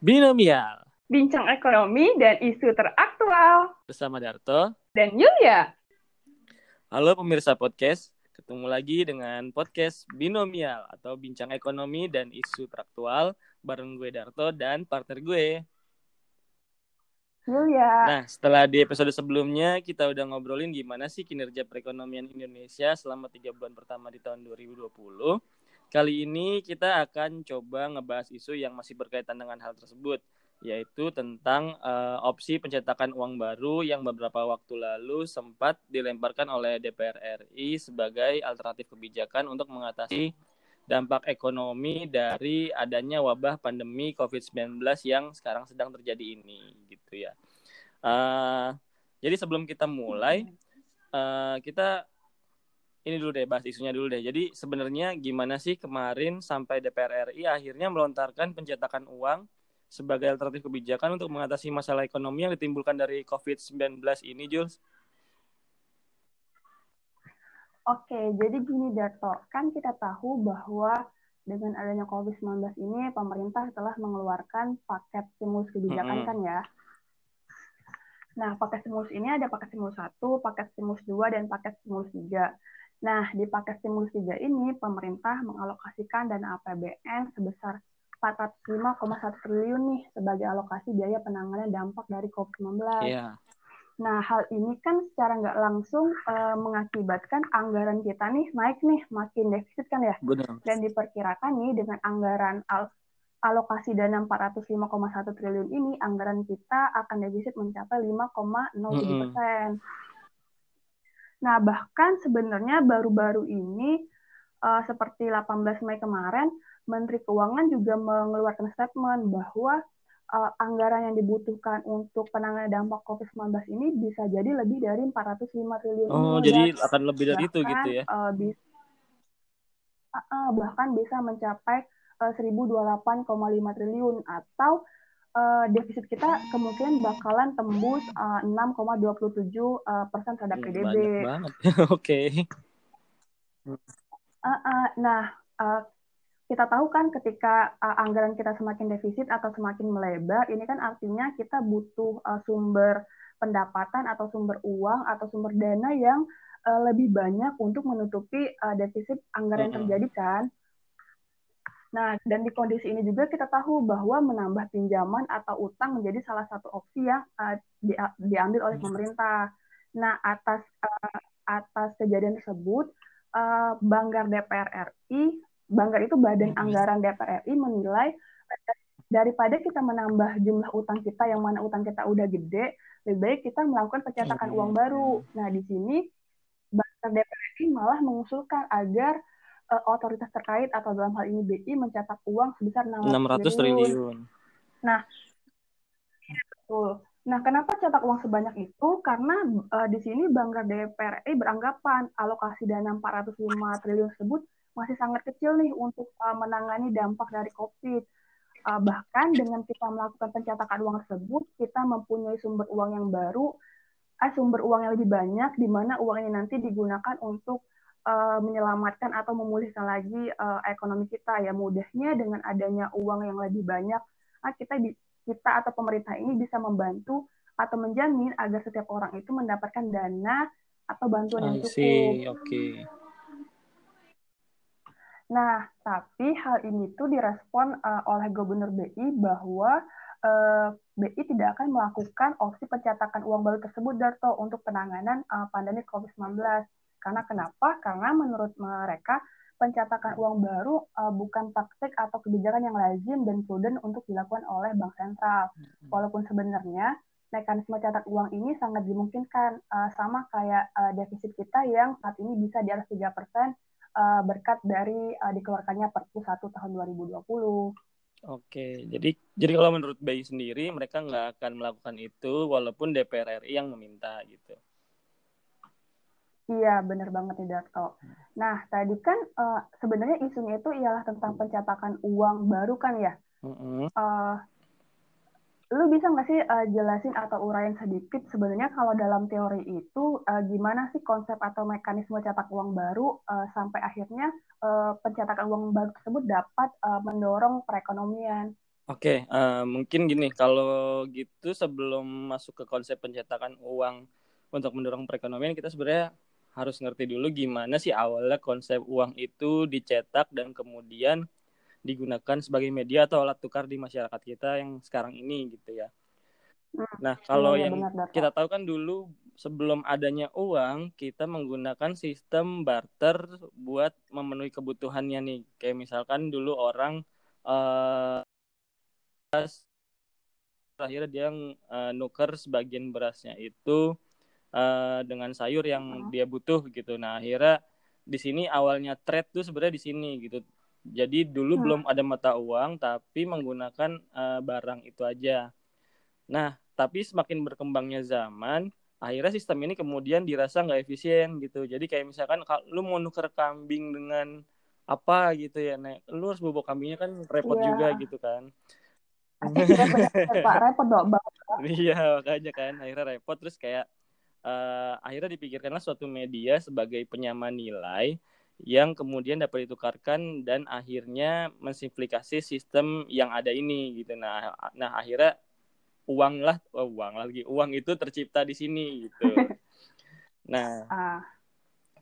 Binomial bincang ekonomi dan isu teraktual bersama Darto. dan Yulia. Halo pemirsa podcast, ketemu lagi dengan podcast Binomial atau bincang ekonomi dan isu teraktual bareng gue Darto dan partner gue. Yulia. Nah, setelah di episode sebelumnya kita udah ngobrolin gimana sih kinerja perekonomian Indonesia selama tiga bulan pertama di tahun 2020. Kali ini kita akan coba ngebahas isu yang masih berkaitan dengan hal tersebut, yaitu tentang uh, opsi pencetakan uang baru yang beberapa waktu lalu sempat dilemparkan oleh DPR RI sebagai alternatif kebijakan untuk mengatasi dampak ekonomi dari adanya wabah pandemi COVID-19 yang sekarang sedang terjadi ini, gitu ya. Uh, jadi sebelum kita mulai, uh, kita ini dulu deh bahas isunya dulu deh. Jadi sebenarnya gimana sih kemarin sampai DPR RI akhirnya melontarkan pencetakan uang sebagai alternatif kebijakan untuk mengatasi masalah ekonomi yang ditimbulkan dari COVID-19 ini, Jules? Oke, jadi gini Dato, kan kita tahu bahwa dengan adanya COVID-19 ini pemerintah telah mengeluarkan paket stimulus kebijakan mm -hmm. kan ya. Nah, paket stimulus ini ada paket stimulus 1, paket stimulus 2, dan paket stimulus 3. Nah, di paket stimulus 3 ini, pemerintah mengalokasikan dana APBN sebesar 405,1 triliun nih sebagai alokasi biaya penanganan dampak dari COVID-19. Yeah. Nah, hal ini kan secara nggak langsung uh, mengakibatkan anggaran kita nih naik nih, makin defisit kan ya. Benar. Dan diperkirakan nih dengan anggaran al alokasi dana 405,1 triliun ini, anggaran kita akan defisit mencapai 5,07 persen. Mm -hmm. Nah, bahkan sebenarnya baru-baru ini uh, seperti 18 Mei kemarin, Menteri Keuangan juga mengeluarkan statement bahwa uh, anggaran yang dibutuhkan untuk penanganan dampak COVID-19 ini bisa jadi lebih dari 405 triliun. Oh, jadi akan lebih dari bahkan, itu gitu ya? Uh, bisa, uh, uh, bahkan bisa mencapai uh, 1.028,5 triliun atau uh, defisit kita kemungkinan bakalan tembus uh, 6,27 uh, persen terhadap PDB. Banyak banget. Oke. okay. Uh, uh, nah, uh, kita tahu kan ketika uh, anggaran kita semakin defisit atau semakin melebar, ini kan artinya kita butuh uh, sumber pendapatan atau sumber uang atau sumber dana yang uh, lebih banyak untuk menutupi uh, defisit anggaran yang terjadi kan. Nah, dan di kondisi ini juga kita tahu bahwa menambah pinjaman atau utang menjadi salah satu opsi yang uh, di, diambil oleh pemerintah. Nah, atas uh, atas kejadian tersebut, uh, Banggar DPR RI, Banggar itu Badan. Anggaran DPR RI menilai daripada kita menambah jumlah utang kita yang mana utang kita udah gede, lebih baik kita melakukan pencetakan uang baru. Nah, di sini Banggar DPR RI malah mengusulkan agar uh, otoritas terkait atau dalam hal ini BI mencetak uang sebesar 600, 600 triliun. triliun. Nah, betul. Nah, kenapa cetak uang sebanyak itu? Karena uh, di sini Bangga DPRI beranggapan alokasi dana 405 triliun tersebut masih sangat kecil nih untuk uh, menangani dampak dari COVID. Uh, bahkan dengan kita melakukan pencetakan uang tersebut, kita mempunyai sumber uang yang baru, eh, sumber uang yang lebih banyak, di mana uang ini nanti digunakan untuk uh, menyelamatkan atau memulihkan lagi uh, ekonomi kita ya mudahnya dengan adanya uang yang lebih banyak uh, kita kita atau pemerintah ini bisa membantu atau menjamin agar setiap orang itu mendapatkan dana atau bantuan yang cukup. Okay. Nah, tapi hal ini tuh direspon uh, oleh Gubernur BI bahwa uh, BI tidak akan melakukan opsi pencetakan uang baru tersebut Darto untuk penanganan uh, pandemi COVID-19 karena kenapa? Karena menurut mereka pencetakan uang baru uh, bukan taktik atau kebijakan yang lazim dan prudent untuk dilakukan oleh bank sentral. Walaupun sebenarnya mekanisme cetak uang ini sangat dimungkinkan uh, sama kayak uh, defisit kita yang saat ini bisa di atas 3% uh, berkat dari uh, dikeluarkannya Perpu 1 tahun 2020. Oke, jadi jadi kalau menurut BI sendiri mereka nggak akan melakukan itu walaupun DPR RI yang meminta gitu. Iya, benar banget nih Darto. Nah, tadi kan uh, sebenarnya isunya itu ialah tentang pencetakan uang baru kan ya. Mm-hmm. Uh, lu bisa nggak sih uh, jelasin atau uraiin sedikit sebenarnya kalau dalam teori itu uh, gimana sih konsep atau mekanisme cetak uang baru uh, sampai akhirnya uh, pencetakan uang baru tersebut dapat uh, mendorong perekonomian? Oke, uh, mungkin gini, kalau gitu sebelum masuk ke konsep pencetakan uang untuk mendorong perekonomian, kita sebenarnya harus ngerti dulu gimana sih awalnya konsep uang itu dicetak dan kemudian digunakan sebagai media atau alat tukar di masyarakat kita yang sekarang ini gitu ya. Hmm, nah, kalau iya, yang benar, kita tahu kan dulu sebelum adanya uang, kita menggunakan sistem barter buat memenuhi kebutuhannya nih. Kayak misalkan dulu orang uh, akhirnya dia uh, nuker sebagian berasnya itu uh, dengan sayur yang dia butuh gitu. Nah akhirnya di sini awalnya trade tuh sebenarnya di sini gitu. Jadi dulu hmm. belum ada mata uang tapi menggunakan uh, barang itu aja. Nah tapi semakin berkembangnya zaman akhirnya sistem ini kemudian dirasa nggak efisien gitu. Jadi kayak misalkan kalau lu mau nuker kambing dengan apa gitu ya, nek lu harus bawa kambingnya kan repot yeah. juga gitu kan. Pak repot dong Iya makanya kan akhirnya repot terus kayak uh, akhirnya dipikirkanlah suatu media sebagai penyaman nilai yang kemudian dapat ditukarkan dan akhirnya mensimplifikasi sistem yang ada ini gitu. Nah, nah akhirnya uang lah, oh, uang lagi uang itu tercipta di sini gitu. Nah, uh.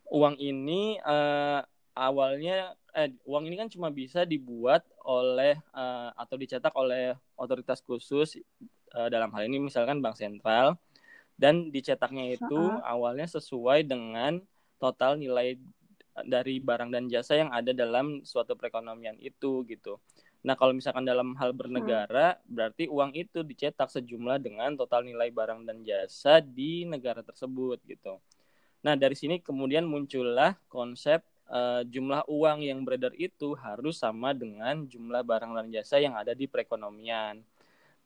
uang ini uh, awalnya eh, uang ini kan cuma bisa dibuat oleh uh, atau dicetak oleh otoritas khusus uh, dalam hal ini misalkan bank sentral dan dicetaknya itu uh -uh. awalnya sesuai dengan total nilai dari barang dan jasa yang ada dalam suatu perekonomian itu gitu. Nah, kalau misalkan dalam hal bernegara, hmm. berarti uang itu dicetak sejumlah dengan total nilai barang dan jasa di negara tersebut gitu. Nah, dari sini kemudian muncullah konsep uh, jumlah uang yang beredar itu harus sama dengan jumlah barang dan jasa yang ada di perekonomian.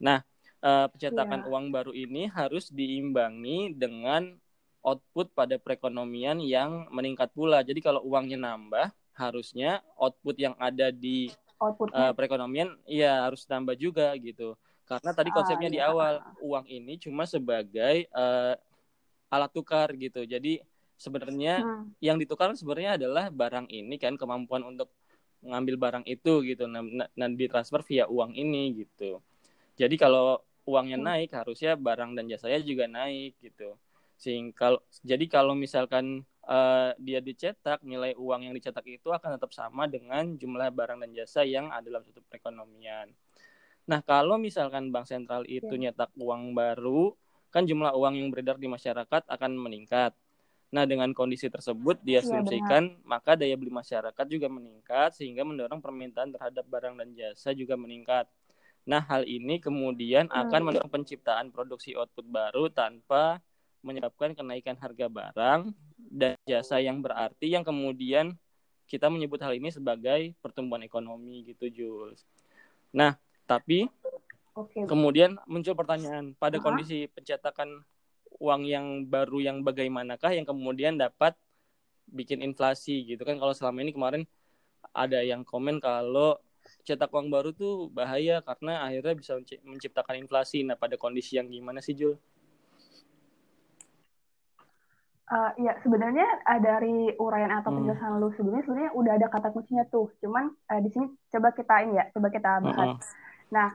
Nah, uh, pencetakan yeah. uang baru ini harus diimbangi dengan output pada perekonomian yang meningkat pula. Jadi kalau uangnya nambah, harusnya output yang ada di uh, perekonomian ya harus nambah juga gitu. Karena tadi ah, konsepnya ah, di awal uang ini cuma sebagai uh, alat tukar gitu. Jadi sebenarnya hmm. yang ditukar sebenarnya adalah barang ini kan kemampuan untuk ngambil barang itu gitu nah, nah ditransfer via uang ini gitu jadi kalau uangnya hmm. naik harusnya barang dan jasanya juga naik gitu sehingga kalau jadi kalau misalkan uh, dia dicetak nilai uang yang dicetak itu akan tetap sama dengan jumlah barang dan jasa yang ada dalam suatu perekonomian nah kalau misalkan bank sentral itu yeah. nyetak uang baru kan jumlah uang yang beredar di masyarakat akan meningkat Nah, dengan kondisi tersebut diasumsikan ya, maka daya beli masyarakat juga meningkat sehingga mendorong permintaan terhadap barang dan jasa juga meningkat. Nah, hal ini kemudian hmm. akan mendorong penciptaan produksi output baru tanpa menyebabkan kenaikan harga barang dan jasa yang berarti yang kemudian kita menyebut hal ini sebagai pertumbuhan ekonomi gitu, Jules. Nah, tapi okay. kemudian muncul pertanyaan pada uh -huh. kondisi pencetakan uang yang baru yang bagaimanakah yang kemudian dapat bikin inflasi gitu kan kalau selama ini kemarin ada yang komen kalau cetak uang baru tuh bahaya karena akhirnya bisa menciptakan inflasi. Nah, pada kondisi yang gimana sih, Jul? Uh, ya, sebenarnya uh, dari uraian atau hmm. penjelasan hmm. lu sebelumnya sebenarnya udah ada kata kuncinya tuh. Cuman uh, di sini coba kita ini ya, coba kita bahas. Uh -uh. Nah,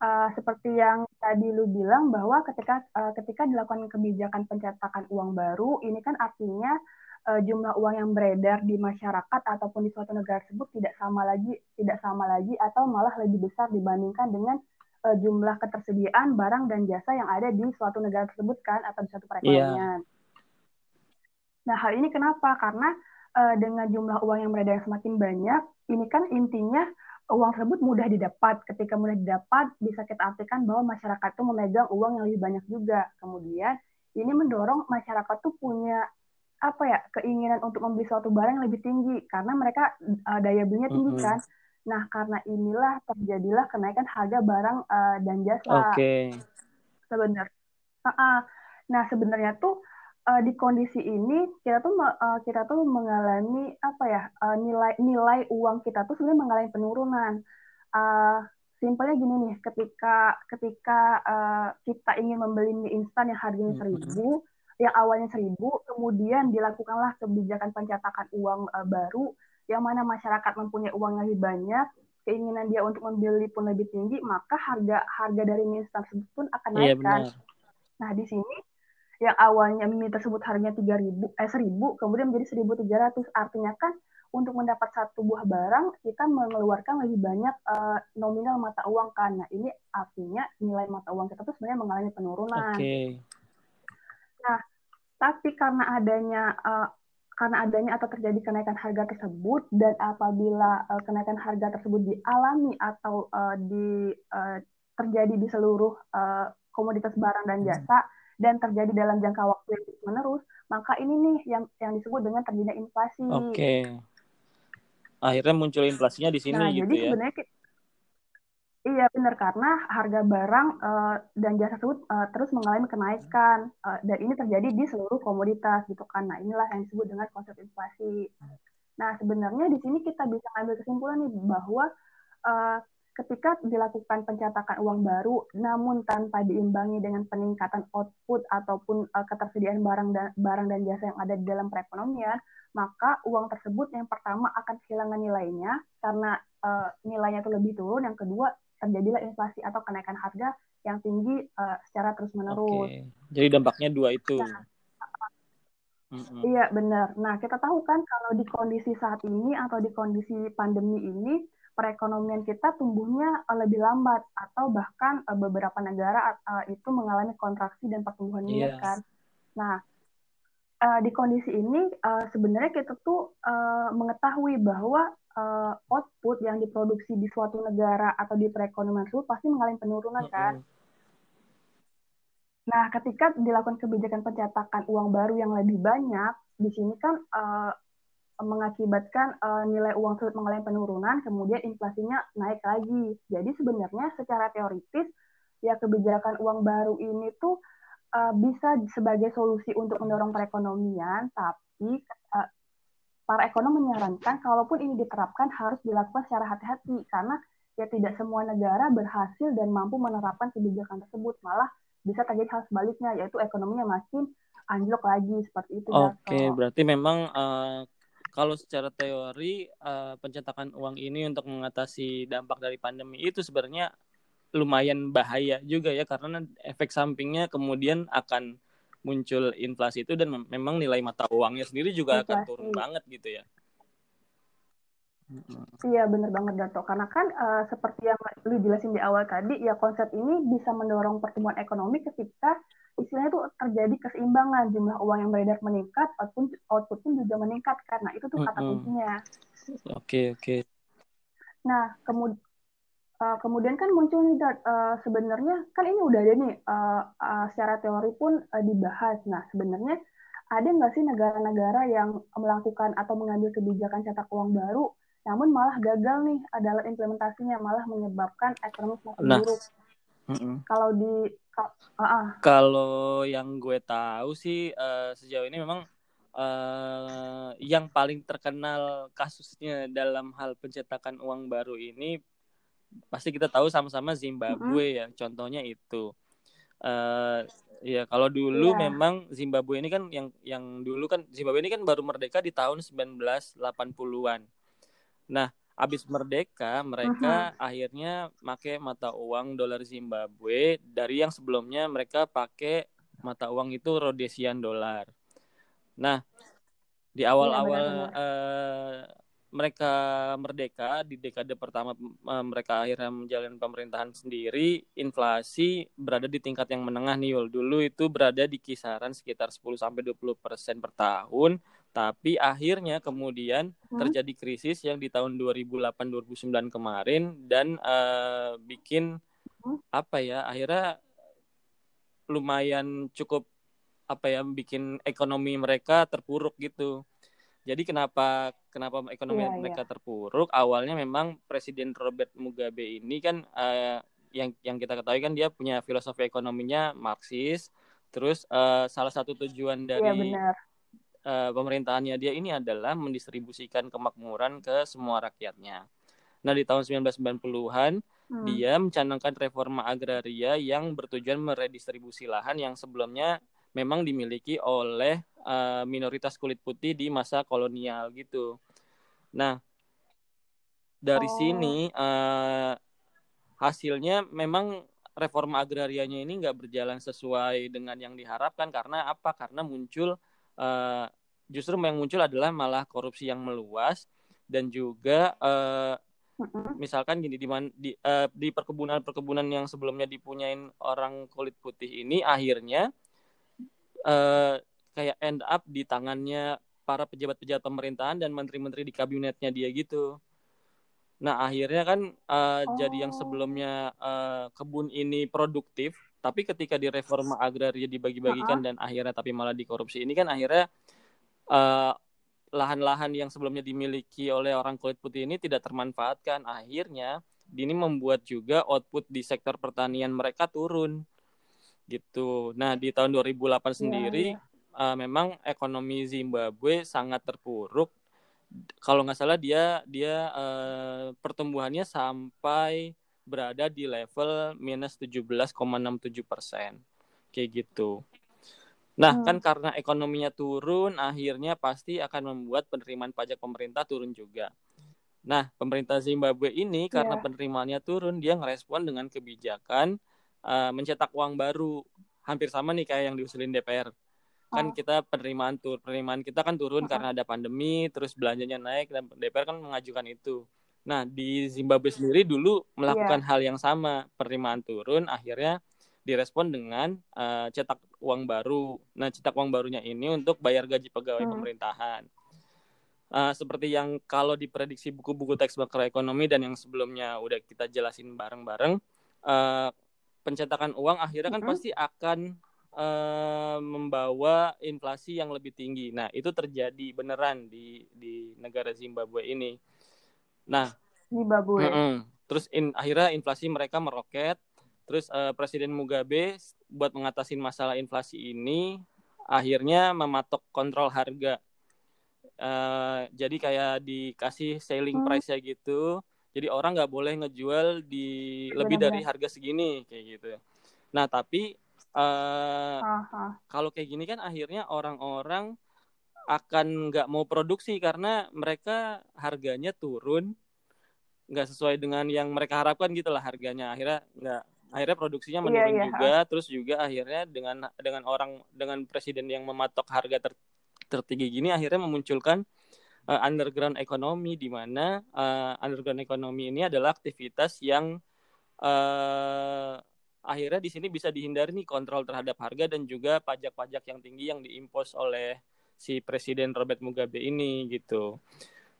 uh, seperti yang tadi lu bilang bahwa ketika uh, ketika dilakukan kebijakan pencetakan uang baru, ini kan artinya uh, jumlah uang yang beredar di masyarakat ataupun di suatu negara tersebut tidak sama lagi, tidak sama lagi atau malah lebih besar dibandingkan dengan uh, jumlah ketersediaan barang dan jasa yang ada di suatu negara tersebut kan atau di suatu perekonomian. Yeah. Nah, hal ini kenapa? Karena uh, dengan jumlah uang yang beredar yang semakin banyak, ini kan intinya uang tersebut mudah didapat. Ketika mudah didapat, bisa kita artikan bahwa masyarakat itu memegang uang yang lebih banyak juga. Kemudian, ini mendorong masyarakat tuh punya apa ya keinginan untuk membeli suatu barang yang lebih tinggi karena mereka uh, daya belinya tinggi kan. Nah, karena inilah terjadilah kenaikan harga barang uh, dan jasa. Oke. Okay. Sebenarnya. Uh, uh, nah, sebenarnya tuh uh, di kondisi ini kita tuh uh, kita tuh mengalami apa ya uh, nilai nilai uang kita tuh sebenarnya mengalami penurunan. Uh, simpelnya gini nih, ketika ketika uh, kita ingin membeli mie instan yang harganya seribu, yang awalnya seribu, kemudian dilakukanlah kebijakan pencetakan uang uh, baru, yang mana masyarakat mempunyai uang yang lebih banyak, keinginan dia untuk membeli pun lebih tinggi, maka harga harga dari mie tersebut pun akan naik iya, kan. Nah, di sini yang awalnya mie tersebut harganya 3000 eh 1000 kemudian menjadi 1300 artinya kan untuk mendapat satu buah barang kita mengeluarkan lebih banyak uh, nominal mata uang kan. Nah, ini artinya nilai mata uang kita tuh sebenarnya mengalami penurunan. Okay. Nah, tapi karena adanya uh, karena adanya atau terjadi kenaikan harga tersebut dan apabila uh, kenaikan harga tersebut dialami atau uh, di uh, terjadi di seluruh uh, komoditas barang dan jasa dan terjadi dalam jangka waktu yang menerus, maka ini nih yang yang disebut dengan terjadinya inflasi. Oke. Okay akhirnya muncul inflasinya di sini nah, gitu jadi ya. Sebenarnya, iya benar karena harga barang uh, dan jasa tersebut uh, terus mengalami kenaikan uh, dan ini terjadi di seluruh komoditas gitu kan. Nah inilah yang disebut dengan konsep inflasi. Nah sebenarnya di sini kita bisa ambil kesimpulan nih bahwa uh, ketika dilakukan pencetakan uang baru, namun tanpa diimbangi dengan peningkatan output ataupun uh, ketersediaan barang dan barang dan jasa yang ada di dalam perekonomian, maka uang tersebut yang pertama akan kehilangan nilainya karena uh, nilainya itu lebih turun. Yang kedua terjadilah inflasi atau kenaikan harga yang tinggi uh, secara terus menerus. Okay. Jadi dampaknya dua itu. Nah, mm-hmm. Iya benar. Nah kita tahu kan kalau di kondisi saat ini atau di kondisi pandemi ini perekonomian kita tumbuhnya lebih lambat atau bahkan uh, beberapa negara uh, itu mengalami kontraksi dan pertumbuhan yes. kan. Nah uh, di kondisi ini uh, sebenarnya kita tuh uh, mengetahui bahwa uh, output yang diproduksi di suatu negara atau di perekonomian itu pasti mengalami penurunan kan. Nah, ketika dilakukan kebijakan pencetakan uang baru yang lebih banyak, di sini kan uh, mengakibatkan uh, nilai uang tersebut mengalami penurunan, kemudian inflasinya naik lagi. Jadi sebenarnya secara teoritis ya kebijakan uang baru ini tuh uh, bisa sebagai solusi untuk mendorong perekonomian, tapi para ekonom menyarankan kalaupun ini diterapkan harus dilakukan secara hati-hati karena ya tidak semua negara berhasil dan mampu menerapkan kebijakan tersebut, malah bisa terjadi hal sebaliknya yaitu ekonominya makin anjlok lagi seperti itu. Oke, okay, berarti memang uh, kalau secara teori uh, pencetakan uang ini untuk mengatasi dampak dari pandemi itu sebenarnya lumayan bahaya juga ya karena efek sampingnya kemudian akan muncul inflasi itu dan memang nilai mata uangnya sendiri juga inflasi. akan turun banget gitu ya. Iya benar banget Dato. Karena kan uh, seperti yang lu jelasin di awal tadi, ya konsep ini bisa mendorong pertumbuhan ekonomi ketika istilahnya itu terjadi keseimbangan jumlah uang yang beredar meningkat, output output pun juga meningkat karena itu tuh kata kuncinya. Oke okay, oke. Okay. Nah kemudian Uh, kemudian kan muncul nih uh, sebenarnya kan ini udah ada nih uh, uh, secara teori pun uh, dibahas. Nah sebenarnya ada nggak sih negara-negara yang melakukan atau mengambil kebijakan cetak uang baru, namun malah gagal nih adalah implementasinya malah menyebabkan ekonomi semakin nah, buruk. Mm -mm. Kalau di uh, uh. kalau yang gue tahu sih uh, sejauh ini memang uh, yang paling terkenal kasusnya dalam hal pencetakan uang baru ini pasti kita tahu sama-sama Zimbabwe ya contohnya itu. Uh, ya kalau dulu yeah. memang Zimbabwe ini kan yang yang dulu kan Zimbabwe ini kan baru merdeka di tahun 1980-an nah habis merdeka mereka uh -huh. akhirnya pakai mata uang dolar Zimbabwe dari yang sebelumnya mereka pakai mata uang itu Rhodesian dolar. Nah di iya, awal-awal yeah, mereka merdeka di dekade pertama mereka akhirnya menjalani pemerintahan sendiri, inflasi berada di tingkat yang menengah nih Yul. Dulu itu berada di kisaran sekitar 10 sampai 20% per tahun, tapi akhirnya kemudian hmm? terjadi krisis yang di tahun 2008 2009 kemarin dan uh, bikin hmm? apa ya? Akhirnya lumayan cukup apa ya bikin ekonomi mereka terpuruk gitu jadi kenapa kenapa ekonomi yeah, mereka yeah. terpuruk? Awalnya memang Presiden Robert Mugabe ini kan uh, yang yang kita ketahui kan dia punya filosofi ekonominya Marxis. Terus uh, salah satu tujuan iya, dari yeah, Uh, pemerintahannya dia ini adalah mendistribusikan kemakmuran ke semua rakyatnya. Nah, di tahun 1990-an hmm. dia mencanangkan reforma agraria yang bertujuan meredistribusi lahan yang sebelumnya memang dimiliki oleh uh, minoritas kulit putih di masa kolonial gitu. Nah, dari Oh. sini eh, hasilnya memang reforma agrarianya ini nggak berjalan sesuai dengan yang diharapkan karena apa? Karena muncul eh, justru yang muncul adalah malah korupsi yang meluas dan juga Mm-mm. misalkan gini di man- di, eh, di perkebunan-perkebunan yang sebelumnya dipunyain orang kulit putih ini akhirnya eh, kayak end up di tangannya para pejabat-pejabat pemerintahan dan menteri-menteri di kabinetnya dia gitu. Nah akhirnya kan eh, jadi yang Oh. sebelumnya eh, kebun ini produktif, tapi ketika di reforma agraria dibagi-bagikan dan akhirnya tapi malah dikorupsi ini kan akhirnya eh, lahan-lahan yang sebelumnya dimiliki oleh orang kulit putih ini tidak termanfaatkan. Akhirnya ini membuat juga output di sektor pertanian mereka turun gitu. Nah di tahun 2008 sendiri iya. eh, memang ekonomi Zimbabwe sangat terpuruk. Kalau nggak salah dia dia eh, pertumbuhannya sampai berada di level minus 17,67 persen kayak gitu. Nah, Hmm. kan karena ekonominya turun, akhirnya pasti akan membuat penerimaan pajak pemerintah turun juga. Nah, pemerintah Zimbabwe ini karena Iya. penerimaannya turun, dia ngerespon dengan kebijakan eh, mencetak uang baru. Hampir sama nih kayak yang diusulin DPR. Kan Oh. kita penerimaan tur penerimaan kita kan turun Uh-uh. karena ada pandemi, terus belanjanya naik dan DPR kan mengajukan itu. Nah, di Zimbabwe sendiri dulu melakukan hal yang sama, penerimaan turun, akhirnya direspon dengan eh, cetak uang baru. Nah, cetak uang barunya ini untuk bayar gaji pegawai Hmm. pemerintahan. Eh, seperti yang kalau diprediksi buku-buku teks makroekonomi dan yang sebelumnya udah kita jelasin bareng-bareng, eh, pencetakan uang akhirnya kan Mm-mm. pasti akan eh, membawa inflasi yang lebih tinggi. Nah, itu terjadi beneran di di negara Zimbabwe ini. Nah, Zimbabwe. Mm-mm. Terus in, akhirnya inflasi mereka meroket. Terus eh, Presiden Mugabe buat mengatasi masalah inflasi ini akhirnya mematok kontrol harga. Eh, jadi kayak dikasih selling Hmm. price-nya gitu. Jadi orang nggak boleh ngejual di lebih dari harga segini kayak gitu. Nah tapi eh, Aha. kalau kayak gini kan akhirnya orang-orang akan nggak mau produksi karena mereka harganya turun nggak sesuai dengan yang mereka harapkan gitu lah harganya akhirnya nggak akhirnya produksinya Iya, menurun iya. juga terus juga akhirnya dengan dengan orang dengan presiden yang mematok harga ter- tertinggi gini akhirnya memunculkan uh, underground economy di mana uh, underground economy ini adalah aktivitas yang uh, akhirnya di sini bisa dihindari nih kontrol terhadap harga dan juga pajak-pajak yang tinggi yang diimpos oleh si presiden Robert Mugabe ini gitu.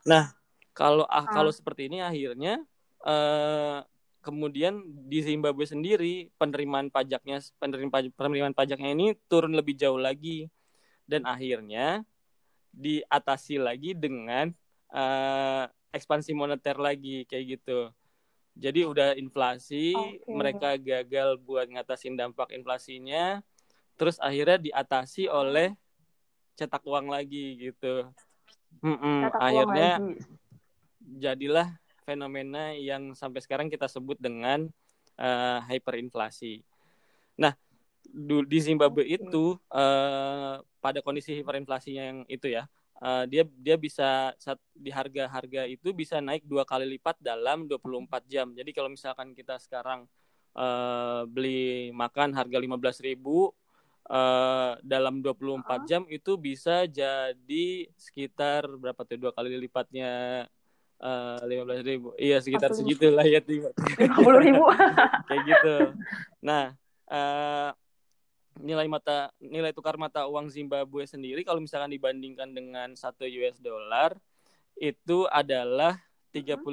Nah, kalau ah, Ah. kalau seperti ini akhirnya eh, kemudian di Zimbabwe sendiri penerimaan pajaknya penerimaan pajak, penerimaan pajaknya ini turun lebih jauh lagi dan akhirnya diatasi lagi dengan eh, ekspansi moneter lagi kayak gitu. Jadi udah inflasi, Oke. mereka gagal buat ngatasin dampak inflasinya, terus akhirnya diatasi oleh cetak uang lagi gitu. Cetak akhirnya lagi. jadilah fenomena yang sampai sekarang kita sebut dengan eh, hyperinflasi. Nah, di Zimbabwe Oke. itu eh, pada kondisi hyperinflasinya yang itu ya, eh, dia dia bisa saat di harga-harga itu bisa naik dua kali lipat dalam 24 jam. Jadi kalau misalkan kita sekarang eh, beli makan harga 15.000 eh, dalam 24 Ah. jam itu bisa jadi sekitar berapa tuh dua kali lipatnya lima belas ribu iya sekitar 45. segitu lah ya tiba Lima puluh ribu. kayak gitu nah eh, nilai mata nilai tukar mata uang Zimbabwe sendiri kalau misalkan dibandingkan dengan satu US dollar itu adalah 35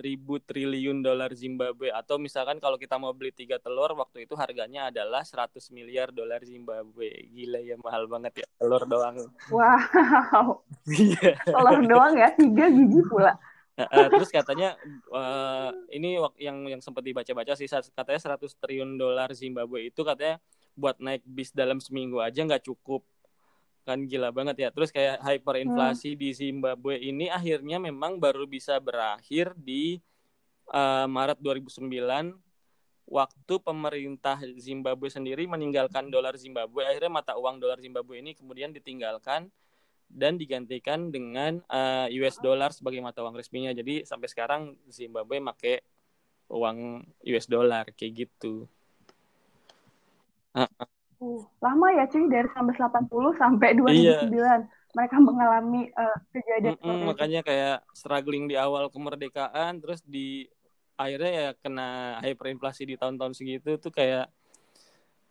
ribu triliun dolar Zimbabwe atau misalkan kalau kita mau beli tiga telur waktu itu harganya adalah 100 miliar dolar Zimbabwe gila ya mahal banget ya telur doang Wow. Iya. Telur doang ya, tiga biji pula. Terus katanya eh, ini yang yang sempat dibaca-baca sih katanya 100 triliun dolar Zimbabwe itu katanya buat naik bis dalam seminggu aja nggak cukup. Kan gila banget ya. Terus kayak hyperinflasi di Zimbabwe ini akhirnya memang baru bisa berakhir di eh, Maret 2009 waktu pemerintah Zimbabwe sendiri meninggalkan dolar Zimbabwe. Akhirnya mata uang dolar Zimbabwe ini kemudian ditinggalkan dan digantikan dengan uh, eh, US dollar sebagai mata uang resminya. Jadi sampai sekarang Zimbabwe pakai uang US dollar kayak gitu. Uh, lama ya cuy dari 1980 sampai 2009 iya. mereka mengalami uh, kejadian mm -mm, makanya kayak struggling di awal kemerdekaan terus di akhirnya ya kena hyperinflasi di tahun-tahun segitu tuh kayak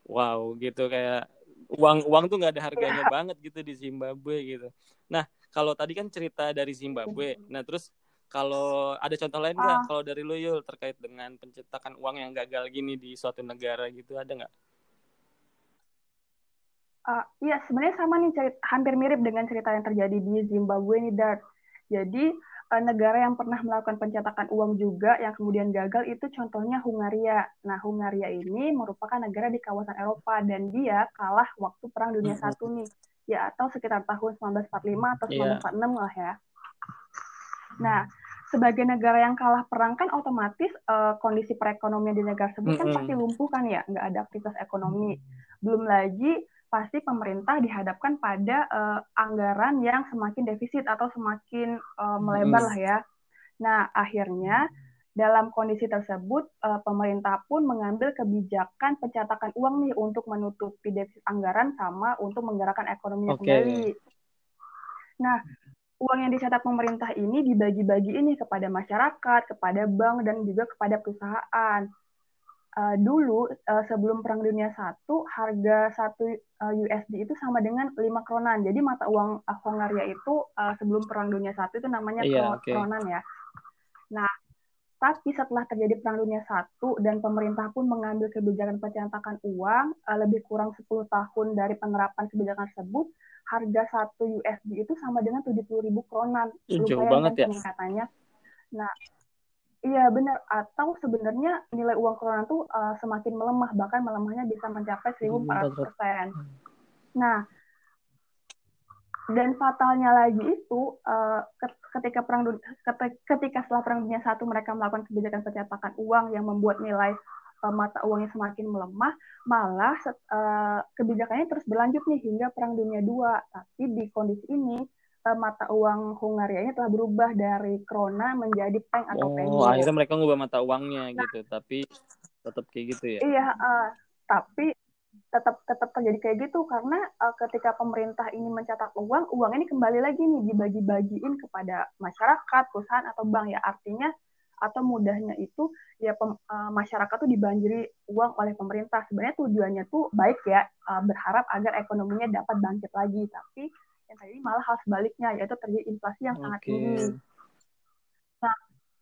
wow gitu kayak uang uang tuh nggak ada harganya yeah. banget gitu di Zimbabwe gitu. Nah kalau tadi kan cerita dari Zimbabwe, nah terus kalau ada contoh lain nggak uh. kalau dari lo Yul terkait dengan pencetakan uang yang gagal gini di suatu negara gitu ada nggak? Uh, ya sebenarnya sama nih cerita, hampir mirip dengan cerita yang terjadi di Zimbabwe nih Dart. Jadi uh, negara yang pernah melakukan pencetakan uang juga yang kemudian gagal itu contohnya Hungaria. Nah, Hungaria ini merupakan negara di kawasan Eropa dan dia kalah waktu Perang Dunia mm -hmm. Satu nih. Ya, atau sekitar tahun 1945 atau 1946 yeah. lah ya. Nah, sebagai negara yang kalah perang kan otomatis uh, kondisi perekonomian di negara tersebut kan pasti lumpuh kan ya, nggak ada aktivitas ekonomi. Belum lagi pasti pemerintah dihadapkan pada uh, anggaran yang semakin defisit atau semakin uh, melebar lah ya. Nah, akhirnya dalam kondisi tersebut uh, pemerintah pun mengambil kebijakan pencetakan uang nih untuk menutupi defisit anggaran sama untuk menggerakkan ekonomi okay. kembali. Nah, uang yang dicetak pemerintah ini dibagi-bagi ini kepada masyarakat, kepada bank dan juga kepada perusahaan uh, dulu uh, sebelum Perang Dunia Satu harga satu uh, eh, USD itu sama dengan lima kronan. Jadi mata uang Hongaria itu uh, sebelum Perang Dunia Satu itu namanya yeah, okay. kronan ya. Nah, tapi setelah terjadi Perang Dunia Satu dan pemerintah pun mengambil kebijakan pencetakan uang uh, lebih kurang 10 tahun dari penerapan kebijakan tersebut, harga satu USD itu sama dengan 70 ribu kronan. Jauh banget ya. Katanya. Nah, Iya benar. Atau sebenarnya nilai uang corona tuh uh, semakin melemah, bahkan melemahnya bisa mencapai 1.400 persen. Nah, dan fatalnya lagi itu uh, ketika perang ketika setelah perang dunia satu mereka melakukan kebijakan pencetakan uang yang membuat nilai uh, mata uangnya semakin melemah, malah uh, kebijakannya terus berlanjut nih hingga perang dunia dua. Tapi di kondisi ini mata uang Hungaria ini telah berubah dari krona menjadi peng atau oh, akhirnya mereka ngubah mata uangnya nah, gitu, tapi tetap kayak gitu ya? Iya, uh, tapi tetap tetap terjadi kayak gitu karena uh, ketika pemerintah ini mencetak uang, uang ini kembali lagi nih dibagi-bagiin kepada masyarakat, perusahaan atau bank ya. Artinya atau mudahnya itu ya pem, uh, masyarakat tuh dibanjiri uang oleh pemerintah. Sebenarnya tujuannya tuh baik ya uh, berharap agar ekonominya dapat bangkit lagi. Tapi yang tadi malah hal sebaliknya yaitu terjadi inflasi yang okay. sangat tinggi. Nah,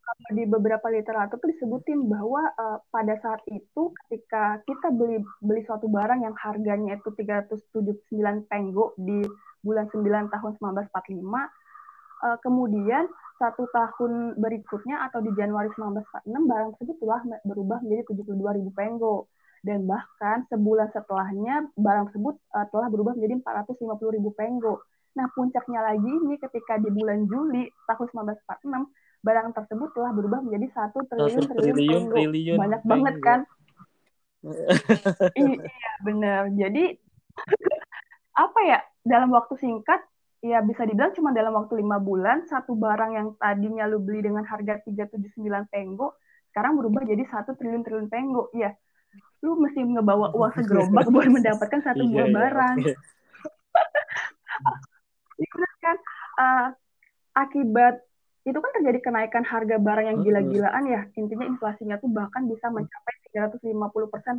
kalau di beberapa literatur itu disebutin bahwa uh, pada saat itu ketika kita beli beli suatu barang yang harganya itu 379 penggo di bulan 9 tahun 1945 uh, eh, kemudian satu tahun berikutnya atau di Januari 1946 barang tersebut telah berubah menjadi 72 ribu penggo dan bahkan sebulan setelahnya barang tersebut uh, telah berubah menjadi 450 ribu penggo Nah, puncaknya lagi ini ketika di bulan Juli tahun 1946, barang tersebut telah berubah menjadi satu triliun triliun, triliun Banyak triliun. banget kan? iya, benar. Jadi apa ya? Dalam waktu singkat, ya bisa dibilang cuma dalam waktu lima bulan, satu barang yang tadinya lu beli dengan harga 379 penggo, sekarang berubah jadi satu triliun triliun penggo. Iya, lu mesti ngebawa uang segerobak buat mendapatkan satu iya, buah iya, barang. Iya uh, akibat itu kan terjadi kenaikan harga barang yang gila-gilaan ya. Intinya inflasinya tuh bahkan bisa mencapai 350%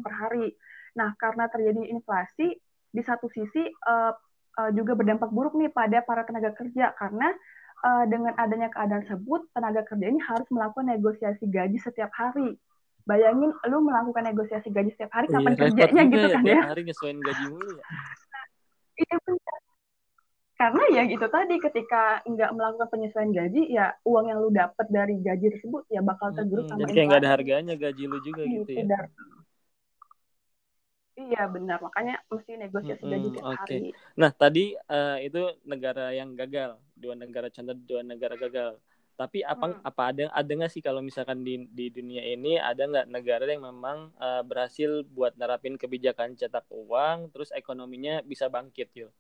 per hari. Nah, karena terjadi inflasi, di satu sisi uh, uh, juga berdampak buruk nih pada para tenaga kerja karena uh, dengan adanya keadaan tersebut, tenaga kerja ini harus melakukan negosiasi gaji setiap hari. Bayangin lu melakukan negosiasi gaji setiap hari kapan iya, kerjanya gitu ya, kan ya. Hari nyesuaiin gaji mulu ya. Karena ya gitu tadi ketika nggak melakukan penyesuaian gaji ya uang yang lu dapat dari gaji tersebut ya bakal tergerus hmm, sama jadi kayak nggak ada harganya gaji lu juga gitu, gitu ya? iya benar. Makanya mesti negosiasi hmm, gaji tiap okay. hari. Nah tadi uh, itu negara yang gagal. Dua negara contoh dua negara gagal. Tapi apa hmm. apa ada ada nggak sih kalau misalkan di di dunia ini ada nggak negara yang memang uh, berhasil buat nerapin kebijakan cetak uang terus ekonominya bisa bangkit yuk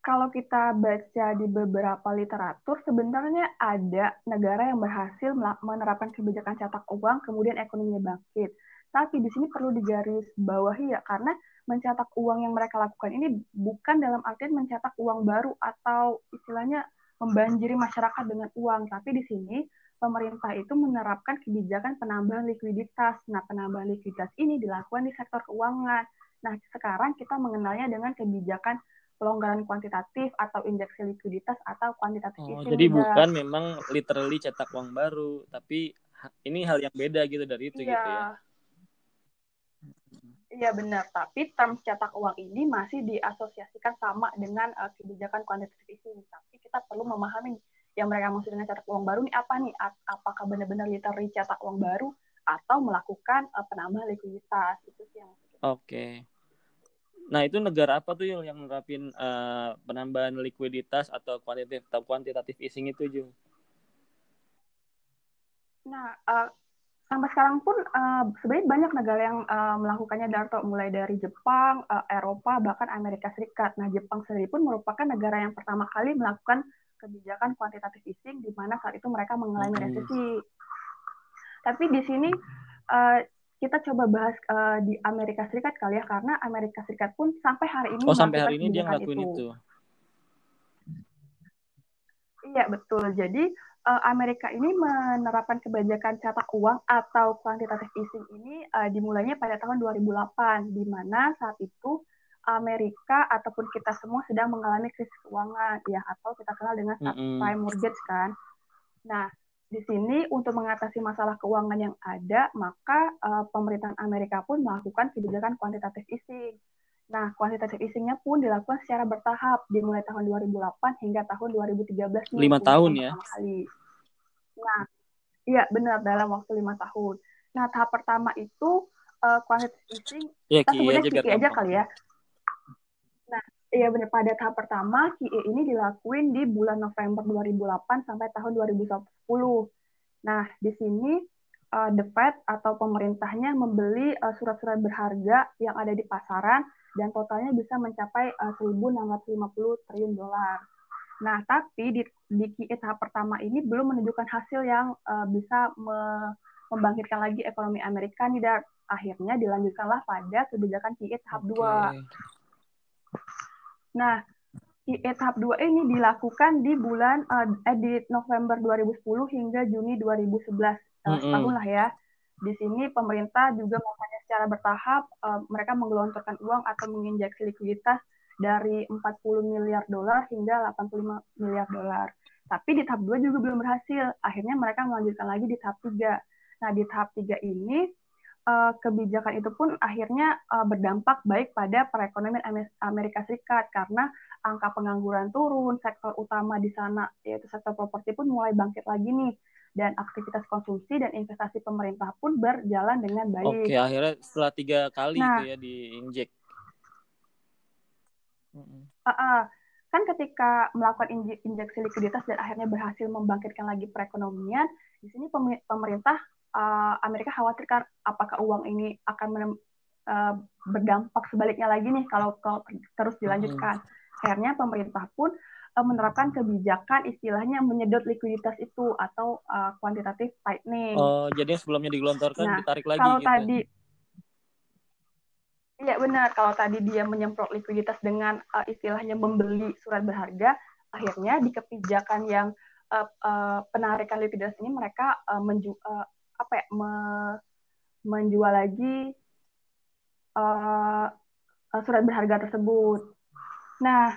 Kalau kita baca di beberapa literatur, sebenarnya ada negara yang berhasil menerapkan kebijakan cetak uang, kemudian ekonominya bangkit. Tapi di sini perlu digaris bawahi ya, karena mencetak uang yang mereka lakukan ini bukan dalam artian mencetak uang baru atau istilahnya membanjiri masyarakat dengan uang, tapi di sini pemerintah itu menerapkan kebijakan penambahan likuiditas. Nah, penambahan likuiditas ini dilakukan di sektor keuangan. Nah, sekarang kita mengenalnya dengan kebijakan pelonggaran kuantitatif atau indeksi likuiditas atau kuantitatif oh, jadi juga. bukan memang literally cetak uang baru tapi ini hal yang beda gitu dari itu iya. gitu ya Iya benar, tapi term cetak uang ini masih diasosiasikan sama dengan uh, kebijakan kuantitatif easing. Tapi kita perlu memahami yang mereka maksud dengan cetak uang baru ini apa nih? Apakah benar-benar literally cetak uang baru atau melakukan uh, penambahan likuiditas? Itu sih yang Oke. Nah, itu negara apa tuh yang menerapin uh, penambahan likuiditas atau kuantitatif atau kuantitatif easing itu, Jung? Nah, uh, sampai sekarang pun uh, sebenarnya banyak negara yang uh, melakukannya Darto mulai dari Jepang, uh, Eropa, bahkan Amerika Serikat. Nah, Jepang sendiri pun merupakan negara yang pertama kali melakukan kebijakan kuantitatif easing di mana saat itu mereka mengalami hmm. resesi. Tapi di sini uh, kita coba bahas uh, di Amerika Serikat kali ya karena Amerika Serikat pun sampai hari ini Oh, sampai hari ini dia ngelakuin itu. itu. Iya, betul. Jadi uh, Amerika ini menerapkan kebijakan cetak uang atau quantitative easing ini uh, dimulainya pada tahun 2008 di mana saat itu Amerika ataupun kita semua sedang mengalami krisis keuangan ya atau kita kenal dengan subprime mm -hmm. mortgage kan. Nah, di sini untuk mengatasi masalah keuangan yang ada, maka uh, pemerintahan Amerika pun melakukan kebijakan kuantitatif easing. Nah, kuantitatif easingnya pun dilakukan secara bertahap, dimulai tahun 2008 hingga tahun 2013. Lima tahun ya? Kali. Nah, iya benar dalam waktu lima tahun. Nah, tahap pertama itu uh, quantitative easing, ya, kita sebutnya aja kali ya. Iya benar pada tahap pertama QE ini dilakuin di bulan November 2008 sampai tahun 2010. Nah, di sini uh, the Fed atau pemerintahnya membeli uh, surat-surat berharga yang ada di pasaran dan totalnya bisa mencapai uh, 1.650 triliun dolar. Nah, tapi di, di QE tahap pertama ini belum menunjukkan hasil yang uh, bisa me, membangkitkan lagi ekonomi Amerika nih dan akhirnya dilanjutkanlah pada kebijakan QE tahap okay. 2 Nah, di tahap 2 ini dilakukan di bulan uh, eh, di November 2010 hingga Juni 2011 uh, mm -hmm. tahun lah ya. Di sini pemerintah juga melakukannya secara bertahap. Uh, mereka menggelontorkan uang atau menginjeksi likuiditas dari 40 miliar dolar hingga 85 miliar dolar. Tapi di tahap 2 juga belum berhasil. Akhirnya mereka melanjutkan lagi di tahap 3. Nah, di tahap 3 ini uh, kebijakan itu pun akhirnya uh, berdampak baik pada perekonomian Amerika Serikat. Karena angka pengangguran turun, sektor utama di sana yaitu sektor properti pun mulai bangkit lagi nih. Dan aktivitas konsumsi dan investasi pemerintah pun berjalan dengan baik. Oke, akhirnya setelah tiga kali nah, itu ya diinjek. Uh, uh, kan ketika melakukan injeksi likuiditas dan akhirnya berhasil membangkitkan lagi perekonomian, di sini pemerintah uh, Amerika khawatir kan apakah uang ini akan menem, uh, berdampak sebaliknya lagi nih kalau, kalau terus dilanjutkan. Hmm. Akhirnya pemerintah pun uh, menerapkan kebijakan istilahnya menyedot likuiditas itu atau uh, quantitative tightening. Oh, jadi sebelumnya digelontorkan nah, ditarik lagi kalau gitu. tadi Iya benar, kalau tadi dia menyemprot likuiditas dengan uh, istilahnya membeli surat berharga, akhirnya di kebijakan yang uh, uh, penarikan likuiditas ini mereka uh, menju uh, apa ya me, menjual lagi uh, surat berharga tersebut. Nah,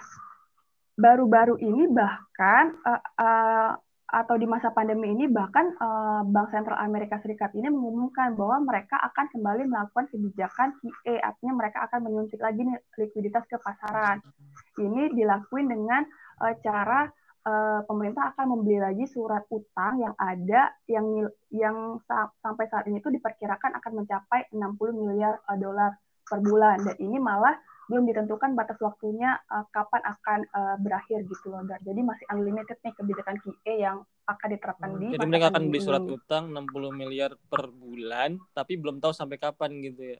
baru-baru ini bahkan uh, uh, atau di masa pandemi ini bahkan uh, Bank Sentral Amerika Serikat ini mengumumkan bahwa mereka akan kembali melakukan kebijakan QE, artinya mereka akan menyuntik lagi likuiditas ke pasaran. Ini dilakuin dengan uh, cara uh, pemerintah akan membeli lagi surat utang yang ada yang yang sa sampai saat ini itu diperkirakan akan mencapai 60 miliar uh, dolar per bulan dan ini malah belum ditentukan batas waktunya uh, kapan akan uh, berakhir gitu loh. Jadi masih unlimited nih kebijakan QE yang akan diterapkan hmm, di Jadi mereka akan beli surat utang 60 miliar per bulan tapi belum tahu sampai kapan gitu ya.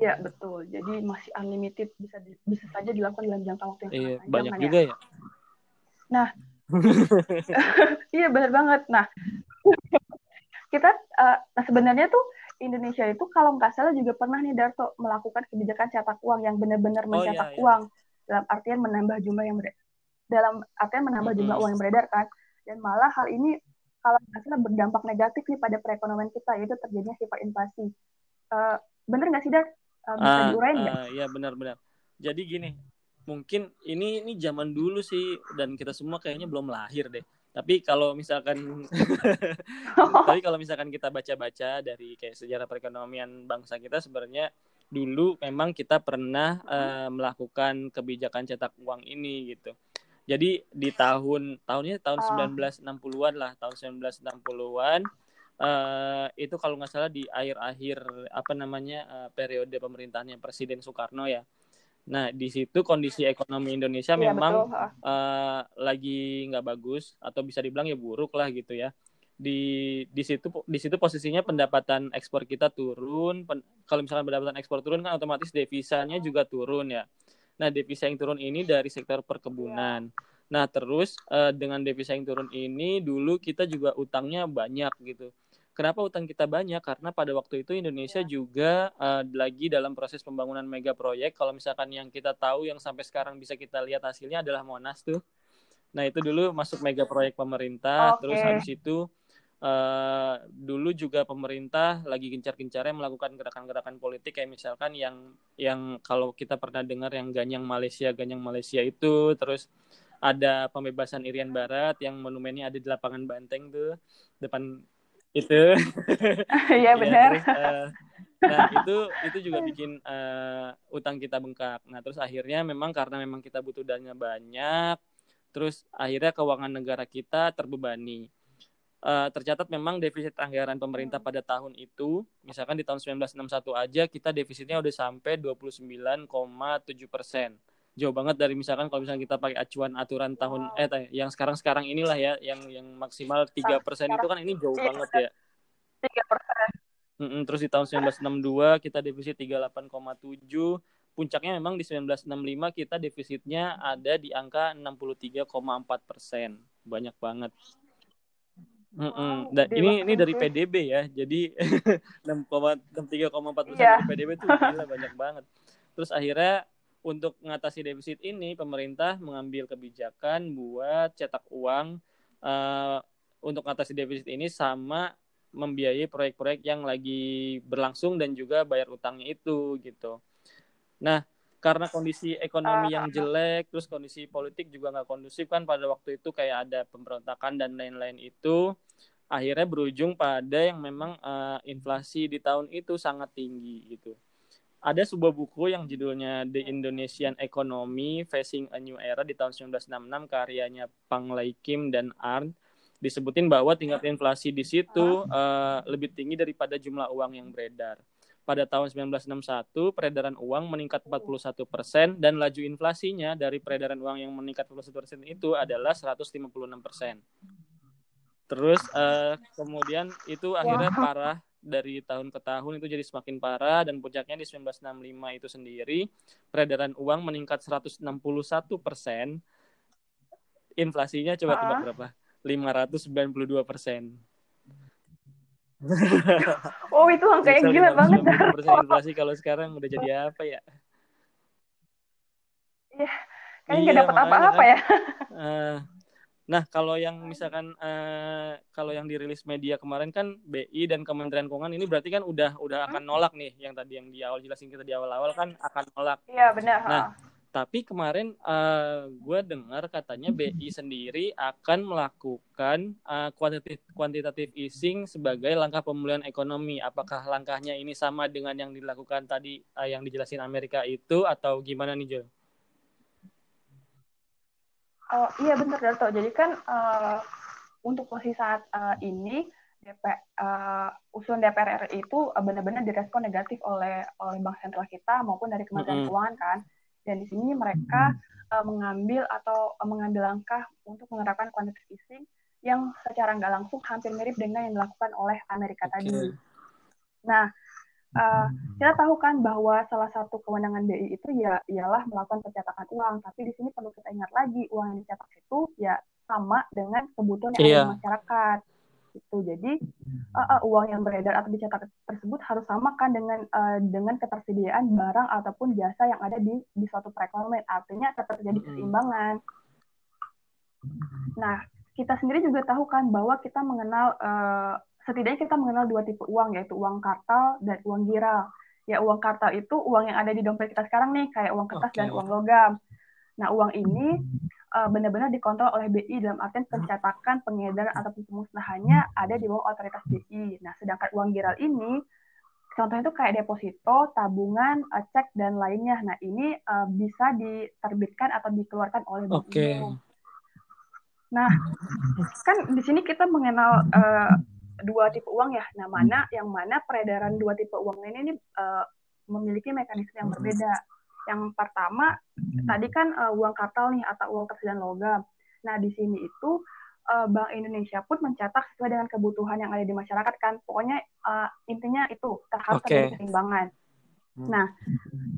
Iya betul. Jadi masih unlimited bisa di, bisa saja dilakukan dalam jangka waktu yang iya, panjang. banyak kan juga ya. Nah, iya benar banget. Nah, kita uh, nah sebenarnya tuh Indonesia itu kalau nggak salah juga pernah nih Darto melakukan kebijakan cetak uang yang benar-benar Oh, mencetak iya, iya. uang dalam artian menambah jumlah yang beredar dalam artian menambah jumlah uang yang beredar kan dan malah hal ini kalau nggak salah berdampak negatif nih pada perekonomian kita yaitu terjadinya sifat inflasi Uh, bener nggak sih Dar? Uh, bisa Ah, diurain nggak? ah, ya benar-benar. Jadi gini, mungkin ini ini zaman dulu sih dan kita semua kayaknya belum lahir deh. Tapi kalau misalkan tapi kalau misalkan kita baca-baca dari kayak sejarah perekonomian bangsa kita sebenarnya dulu memang kita pernah eh, melakukan kebijakan cetak uang ini gitu. Jadi di tahun tahunnya tahun Oh. 1960-an lah, tahun 1960-an eh, itu kalau nggak salah di akhir-akhir apa namanya eh, periode pemerintahannya Presiden Soekarno ya. Nah di situ kondisi ekonomi Indonesia Iya memang betul. Eh, lagi nggak bagus atau bisa dibilang ya buruk lah gitu ya. Di di situ di situ posisinya pendapatan ekspor kita turun. Pen- kalau misalkan pendapatan ekspor turun kan otomatis devisanya juga turun ya. Nah devisa yang turun ini dari sektor perkebunan. Nah terus eh, dengan devisa yang turun ini dulu kita juga utangnya banyak gitu. Kenapa utang kita banyak? Karena pada waktu itu Indonesia juga eh, lagi dalam proses pembangunan mega proyek. Kalau misalkan yang kita tahu yang sampai sekarang bisa kita lihat hasilnya adalah Monas tuh. Nah itu dulu masuk mega proyek pemerintah. Oke. Terus habis itu eh, dulu juga pemerintah lagi gencar-gencarnya melakukan gerakan-gerakan politik kayak misalkan yang yang kalau kita pernah dengar yang Ganyang Malaysia, Ganyang Malaysia itu. Terus ada pembebasan Irian Barat yang monumennya ada di lapangan Banteng tuh depan itu. Iya Ya, benar. terus, eh, nah itu itu juga bikin eh, utang kita bengkak. Nah terus akhirnya memang karena memang kita butuh dana banyak, terus akhirnya keuangan negara kita terbebani. Eh, tercatat memang defisit anggaran pemerintah pada tahun itu, misalkan di tahun 1961 aja kita defisitnya udah sampai 29,7 persen. Jauh banget dari misalkan kalau misalnya kita pakai acuan aturan tahun Wow. eh yang sekarang-sekarang inilah ya, yang yang maksimal 3 persen itu kan ini jauh banget ya. Tiga persen. Mm-mm, terus di tahun 1962 kita defisit 38,7. Puncaknya memang di 1965 kita defisitnya ada di angka 63,4 persen. Banyak banget. Mm-mm. Wow, Dan gede ini ini dari. PDB ya. Jadi 6,63,4 persen Iya. dari PDB itu gila banyak banget. Terus akhirnya untuk mengatasi defisit ini pemerintah mengambil kebijakan buat cetak uang eh, untuk mengatasi defisit ini sama membiayai proyek-proyek yang lagi berlangsung dan juga bayar utangnya itu gitu. Nah, karena kondisi ekonomi yang jelek, terus kondisi politik juga nggak kondusif kan pada waktu itu kayak ada pemberontakan dan lain-lain itu, akhirnya berujung pada yang memang eh, inflasi di tahun itu sangat tinggi gitu. Ada sebuah buku yang judulnya The Indonesian Economy Facing a New Era di tahun 1966 karyanya Pang Lei Kim dan Arndt disebutin bahwa tingkat inflasi di situ eh, lebih tinggi daripada jumlah uang yang beredar. Pada tahun 1961, peredaran uang meningkat 41 persen dan laju inflasinya dari peredaran uang yang meningkat 41 persen itu adalah 156 persen. Terus eh, kemudian itu akhirnya parah dari tahun ke tahun itu jadi semakin parah dan puncaknya di 1965 itu sendiri peredaran uang meningkat 161 persen. Inflasinya coba tebak Ah. berapa? 592 persen. Oh itu angka yang gila banget. Persen inflasi kalau sekarang udah jadi apa ya? Kayaknya Iya, nggak dapat makanya apa-apa kan. ya. Eh, nah, kalau yang misalkan eh, kalau yang dirilis media kemarin kan BI dan Kementerian Keuangan ini berarti kan udah udah akan nolak nih yang tadi yang di awal jelasin kita di awal-awal kan akan nolak. Iya benar. Nah, ah. Tapi kemarin eh, gue dengar katanya BI sendiri akan melakukan eh, kuantitatif quantitative easing sebagai langkah pemulihan ekonomi. Apakah langkahnya ini sama dengan yang dilakukan tadi eh, yang dijelasin Amerika itu atau gimana nih Jo? Oh iya benar Darto. Jadi kan eh, untuk posisi saat eh, ini DP, eh, usulan DPR RI itu benar-benar direspon negatif oleh oleh Bank Sentral kita maupun dari Kementerian Mm-mm. Keuangan kan. Dan di sini mereka eh, mengambil atau eh, mengambil langkah untuk menerapkan quantitative easing yang secara nggak langsung hampir mirip dengan yang dilakukan oleh Amerika Oke. tadi. Nah, uh, kita tahu kan bahwa salah satu kewenangan BI itu ya ialah melakukan pencetakan uang. Tapi di sini perlu kita ingat lagi uang yang dicetak itu ya sama dengan kebutuhan yang yeah. ada di iya. masyarakat. Itu jadi uh, uh, uang yang beredar atau dicetak tersebut harus sama kan dengan uh, dengan ketersediaan barang ataupun jasa yang ada di di suatu perekonomian. Artinya tetap terjadi keseimbangan. Nah, kita sendiri juga tahu kan bahwa kita mengenal uh, setidaknya kita mengenal dua tipe uang yaitu uang kartal dan uang giral. Ya uang kartal itu uang yang ada di dompet kita sekarang nih kayak uang kertas okay. dan uang logam. Nah uang ini uh, benar-benar dikontrol oleh BI dalam artian pencetakan, pengedaran ataupun pemusnahannya ada di bawah otoritas BI. Nah sedangkan uang giral ini contohnya itu kayak deposito, tabungan, uh, cek dan lainnya. Nah ini uh, bisa diterbitkan atau dikeluarkan oleh BI. Okay. Nah, kan di sini kita mengenal uh, dua tipe uang ya. Nah, mana yang mana peredaran dua tipe uang ini, ini uh, memiliki mekanisme yang berbeda. Yang pertama, tadi kan uh, uang kartal nih atau uang kertas dan logam. Nah, di sini itu uh, Bank Indonesia pun mencetak sesuai dengan kebutuhan yang ada di masyarakat kan. Pokoknya uh, intinya itu harus okay. keseimbangan. Nah,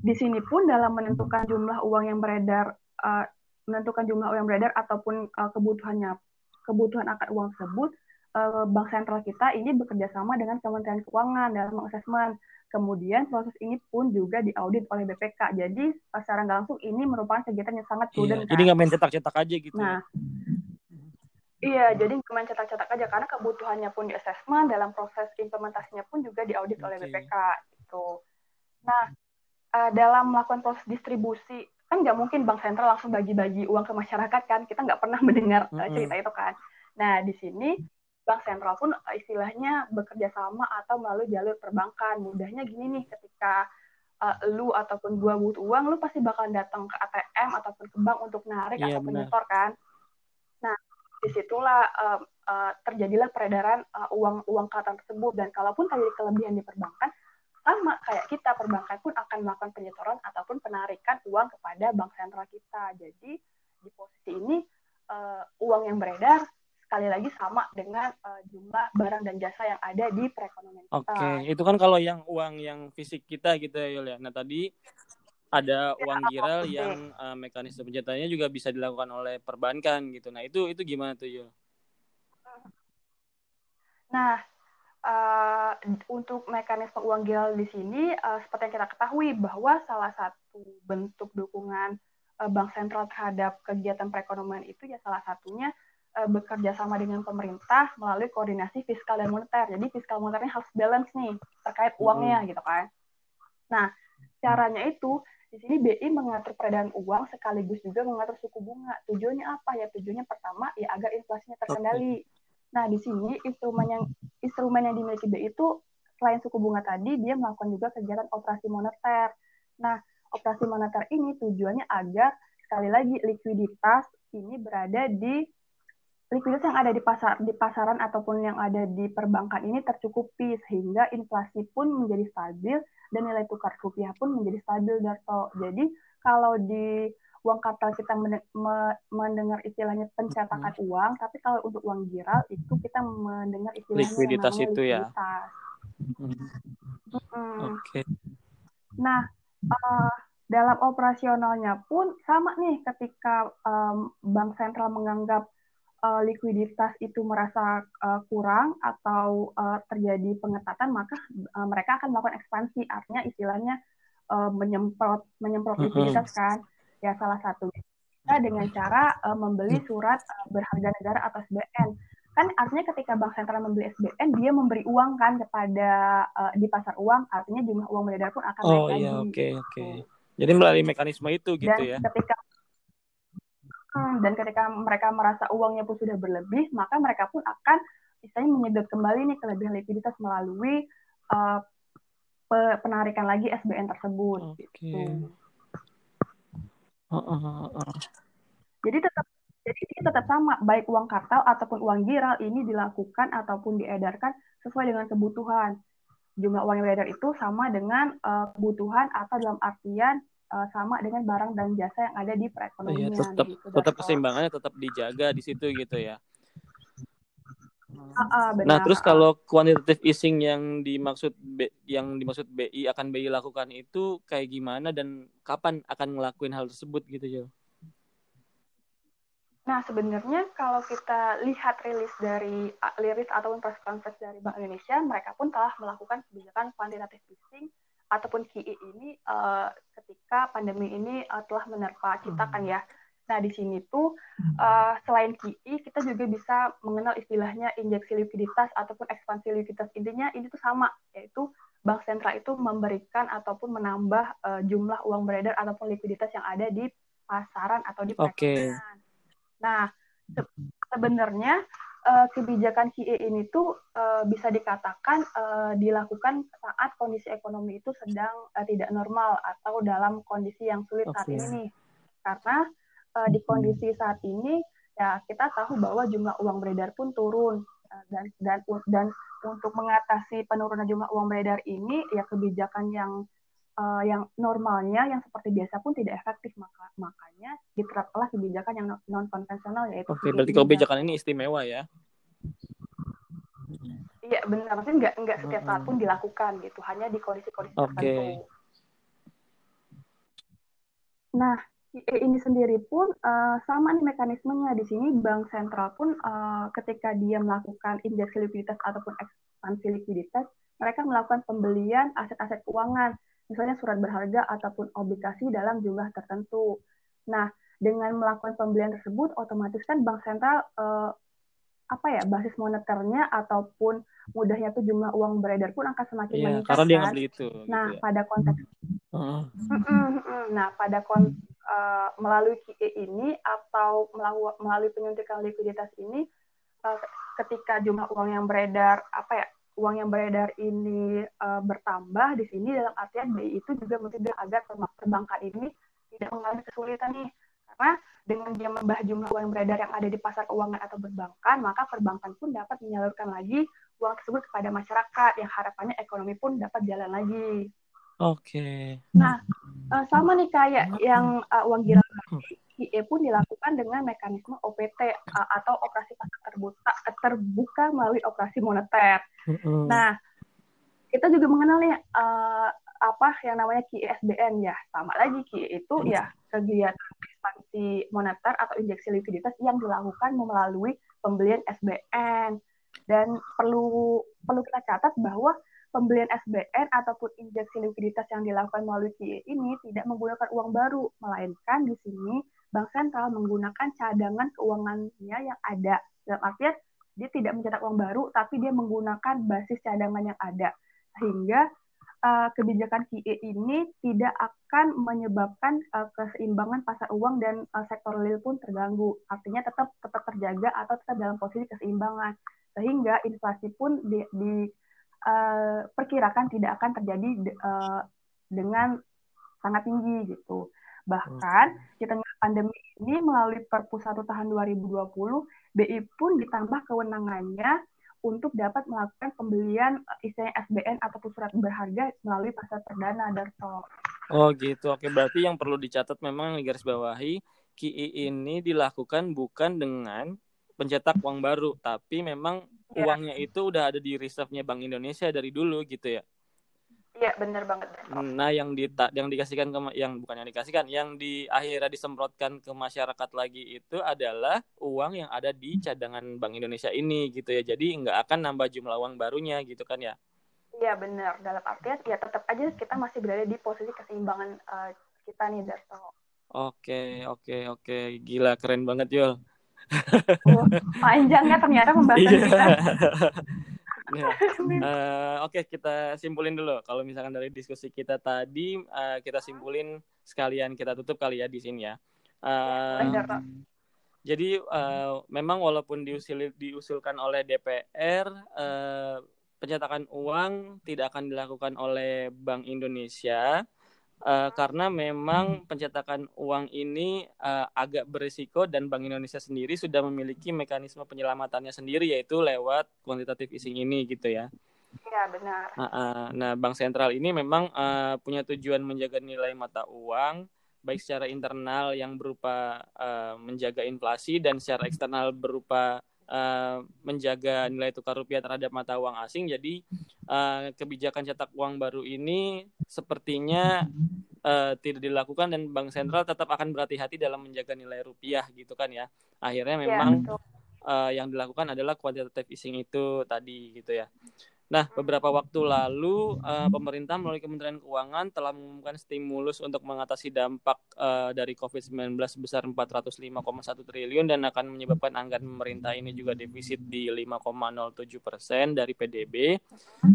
di sini pun dalam menentukan jumlah uang yang beredar uh, menentukan jumlah uang yang beredar ataupun uh, kebutuhannya kebutuhan akan uang tersebut uh, bank sentral kita ini bekerja sama dengan Kementerian Keuangan dalam mengasesmen kemudian proses ini pun juga diaudit oleh BPK jadi uh, secara nggak langsung ini merupakan kegiatan yang sangat prudent iya, kan? jadi nggak main cetak-cetak aja gitu ya? nah Iya, jadi main cetak-cetak aja karena kebutuhannya pun di assessment, dalam proses implementasinya pun juga diaudit okay. oleh BPK gitu. Nah, uh, dalam melakukan proses distribusi kan nggak mungkin bank sentral langsung bagi-bagi uang ke masyarakat kan kita nggak pernah mendengar mm -hmm. cerita itu kan nah di sini bank sentral pun istilahnya bekerja sama atau melalui jalur perbankan. Mudahnya gini nih ketika uh, lu ataupun gua butuh uang lu pasti bakal datang ke ATM ataupun ke bank untuk narik yeah, ataupun nyetor kan? Nah di situlah uh, uh, terjadilah peredaran uh, uang uang kartal tersebut. Dan kalaupun terjadi kelebihan di perbankan sama kayak kita perbankan pun akan melakukan penyetoran ataupun penarikan uang kepada bank sentral kita. Jadi di posisi ini uh, uang yang beredar sekali lagi sama dengan uh, jumlah barang dan jasa yang ada di perekonomian kita. Oke, okay. itu kan kalau yang uang yang fisik kita gitu ya Yul ya. Nah tadi ada ya, uang giral yang uh, mekanisme pencetannya juga bisa dilakukan oleh perbankan gitu. Nah itu itu gimana tuh Yul? Nah uh, untuk mekanisme uang giral di sini, uh, seperti yang kita ketahui bahwa salah satu bentuk dukungan uh, bank sentral terhadap kegiatan perekonomian itu ya salah satunya uh, bekerja sama dengan pemerintah melalui koordinasi fiskal dan moneter. Jadi fiskal moneternya harus balance nih terkait uangnya hmm. gitu kan. Nah, caranya itu di sini BI mengatur peredaran uang sekaligus juga mengatur suku bunga. Tujuannya apa ya? Tujuannya pertama ya agar inflasinya terkendali. Nah, di sini instrumen yang instrumen yang dimiliki BI itu selain suku bunga tadi, dia melakukan juga kegiatan operasi moneter. Nah, operasi moneter ini tujuannya agar sekali lagi likuiditas ini berada di likuiditas yang ada di pasar di pasaran ataupun yang ada di perbankan ini tercukupi sehingga inflasi pun menjadi stabil dan nilai tukar rupiah pun menjadi stabil Darto. Jadi kalau di uang kartal kita mendengar istilahnya pencetakan hmm. uang, tapi kalau untuk uang giral itu kita mendengar istilahnya likuiditas itu ya. Hmm. Oke. Okay. Nah, uh, dalam operasionalnya pun sama nih ketika um, bank sentral menganggap uh, likuiditas itu merasa uh, kurang atau uh, terjadi pengetatan, maka uh, mereka akan melakukan ekspansi. Artinya istilahnya uh, menyemprot menyemprot likuiditas kan ya salah satunya kita dengan cara uh, membeli surat uh, berharga negara atau SBN kan artinya ketika bank sentral membeli SBN dia memberi uang kan kepada uh, di pasar uang artinya jumlah uang beredar pun akan oh, naik iya, lagi. oke okay, oke. Okay. Jadi melalui mekanisme itu gitu dan ya. ketika hmm, dan ketika mereka merasa uangnya pun sudah berlebih, maka mereka pun akan misalnya menyedot kembali nih kelebihan likuiditas melalui uh, penarikan lagi SBN tersebut okay. gitu. Jadi tetap jadi tetap sama baik uang kartal ataupun uang giral ini dilakukan ataupun diedarkan sesuai dengan kebutuhan. Jumlah uang yang beredar itu sama dengan uh, kebutuhan atau dalam artian uh, sama dengan barang dan jasa yang ada di perekonomian. Iya, tetap gitu, tetap keseimbangannya tetap dijaga di situ gitu ya. Uh, uh, benar. Nah, terus kalau quantitative easing yang dimaksud B, yang dimaksud BI akan BI lakukan itu kayak gimana dan kapan akan ngelakuin hal tersebut gitu, Jo? Nah, sebenarnya kalau kita lihat rilis dari liris ataupun press conference dari Bank Indonesia, mereka pun telah melakukan kebijakan quantitative easing ataupun QE ini uh, ketika pandemi ini uh, telah menerpa kita kan ya. Nah, di sini tuh uh, selain QE, kita juga bisa mengenal istilahnya injeksi likuiditas ataupun ekspansi likuiditas. Intinya ini tuh sama, yaitu bank sentral itu memberikan ataupun menambah uh, jumlah uang beredar ataupun likuiditas yang ada di pasaran atau di perekonomian. Okay. Nah, se sebenarnya uh, kebijakan QE ini tuh uh, bisa dikatakan uh, dilakukan saat kondisi ekonomi itu sedang uh, tidak normal atau dalam kondisi yang sulit okay. saat ini. Karena uh, di kondisi saat ini ya kita tahu bahwa jumlah uang beredar pun turun uh, dan dan dan untuk mengatasi penurunan jumlah uang beredar ini ya kebijakan yang uh, yang normalnya yang seperti biasa pun tidak efektif maka makanya diterapkanlah kebijakan yang non konvensional yaitu Oke, berarti kebijakan ini istimewa ya. Iya benar, maksudnya nggak nggak setiap saat pun dilakukan gitu, hanya di kondisi-kondisi okay. tertentu. Nah, ini sendiri pun uh, sama nih mekanismenya di sini bank sentral pun uh, ketika dia melakukan injeksi likuiditas ataupun ekspansi likuiditas mereka melakukan pembelian aset-aset keuangan misalnya surat berharga ataupun obligasi dalam jumlah tertentu. Nah, dengan melakukan pembelian tersebut otomatis kan bank sentral uh, apa ya basis moneternya ataupun mudahnya tuh jumlah uang beredar pun akan semakin yeah, meningkat. Karena dia kan? itu. Nah, gitu ya. pada konteks uh. Nah, pada kon uh, melalui QE ini atau melalui penyuntikan likuiditas ini uh, ketika jumlah uang yang beredar apa ya uang yang beredar ini uh, bertambah di sini dalam artian BI itu juga mencegah agar perbankan ini tidak mengalami kesulitan nih karena dengan dia menambah jumlah uang yang beredar yang ada di pasar keuangan atau perbankan maka perbankan pun dapat menyalurkan lagi uang tersebut kepada masyarakat yang harapannya ekonomi pun dapat jalan lagi. Oke. Okay. Nah, uh, sama nih kayak yang uh, uang gila QE pun dilakukan dengan mekanisme OPT atau operasi pasar terbuka terbuka melalui operasi moneter. Mm-hmm. Nah, kita juga mengenal nih uh, apa yang namanya QISBN ya. Sama lagi QI itu mm-hmm. ya kegiatan ekspansi moneter atau injeksi likuiditas yang dilakukan melalui pembelian SBN. Dan perlu perlu kita catat bahwa pembelian SBN ataupun injeksi likuiditas yang dilakukan melalui QE ini tidak menggunakan uang baru, melainkan di sini Bank Sentral menggunakan cadangan keuangannya yang ada. Dalam artian, dia tidak mencetak uang baru, tapi dia menggunakan basis cadangan yang ada. Sehingga uh, kebijakan QE ini tidak akan menyebabkan uh, keseimbangan pasar uang dan uh, sektor real pun terganggu. Artinya tetap tetap terjaga atau tetap dalam posisi keseimbangan. Sehingga inflasi pun di, di uh, perkirakan tidak akan terjadi uh, dengan sangat tinggi gitu. Bahkan di tengah pandemi ini melalui Perpu 1 tahun 2020, BI pun ditambah kewenangannya untuk dapat melakukan pembelian eh, istilahnya SBN ataupun surat berharga melalui pasar perdana Darto. Oh gitu. Oke, berarti yang perlu dicatat memang garis bawahi KI ini dilakukan bukan dengan pencetak uang baru, tapi memang ya. uangnya itu udah ada di reserve-nya Bank Indonesia dari dulu gitu ya. Iya benar banget. Nah yang di yang dikasihkan ke yang bukan yang dikasihkan, yang di akhirnya disemprotkan ke masyarakat lagi itu adalah uang yang ada di cadangan Bank Indonesia ini gitu ya. Jadi nggak akan nambah jumlah uang barunya gitu kan ya? Iya benar. Dalam artian ya tetap aja kita masih berada di posisi keseimbangan uh, kita nih Darto. Oke oke oke, gila keren banget Yul. Oh, panjang ya ternyata pembahasan iya. kita. uh, Oke, okay, kita simpulin dulu. Kalau misalkan dari diskusi kita tadi, uh, kita simpulin sekalian kita tutup kali ya di sini ya. Uh, jadi uh, memang walaupun diusul, diusulkan oleh DPR, uh, pencetakan uang tidak akan dilakukan oleh Bank Indonesia uh, karena memang pencetakan uang ini uh, agak berisiko dan Bank Indonesia sendiri sudah memiliki mekanisme penyelamatannya sendiri yaitu lewat kuantitatif easing ini gitu ya. Iya benar. Uh, uh, nah Bank Sentral ini memang uh, punya tujuan menjaga nilai mata uang baik secara internal yang berupa uh, menjaga inflasi dan secara eksternal berupa uh, menjaga nilai tukar rupiah terhadap mata uang asing. Jadi uh, kebijakan cetak uang baru ini sepertinya uh, tidak dilakukan dan bank sentral tetap akan berhati-hati dalam menjaga nilai rupiah gitu kan ya. Akhirnya iya, memang ya, uh, yang dilakukan adalah quantitative easing itu tadi gitu ya. Nah, beberapa waktu lalu uh, pemerintah melalui Kementerian Keuangan telah mengumumkan stimulus untuk mengatasi dampak uh, dari COVID-19 sebesar 405,1 triliun dan akan menyebabkan anggaran pemerintah ini juga defisit di 5,07 persen dari PDB.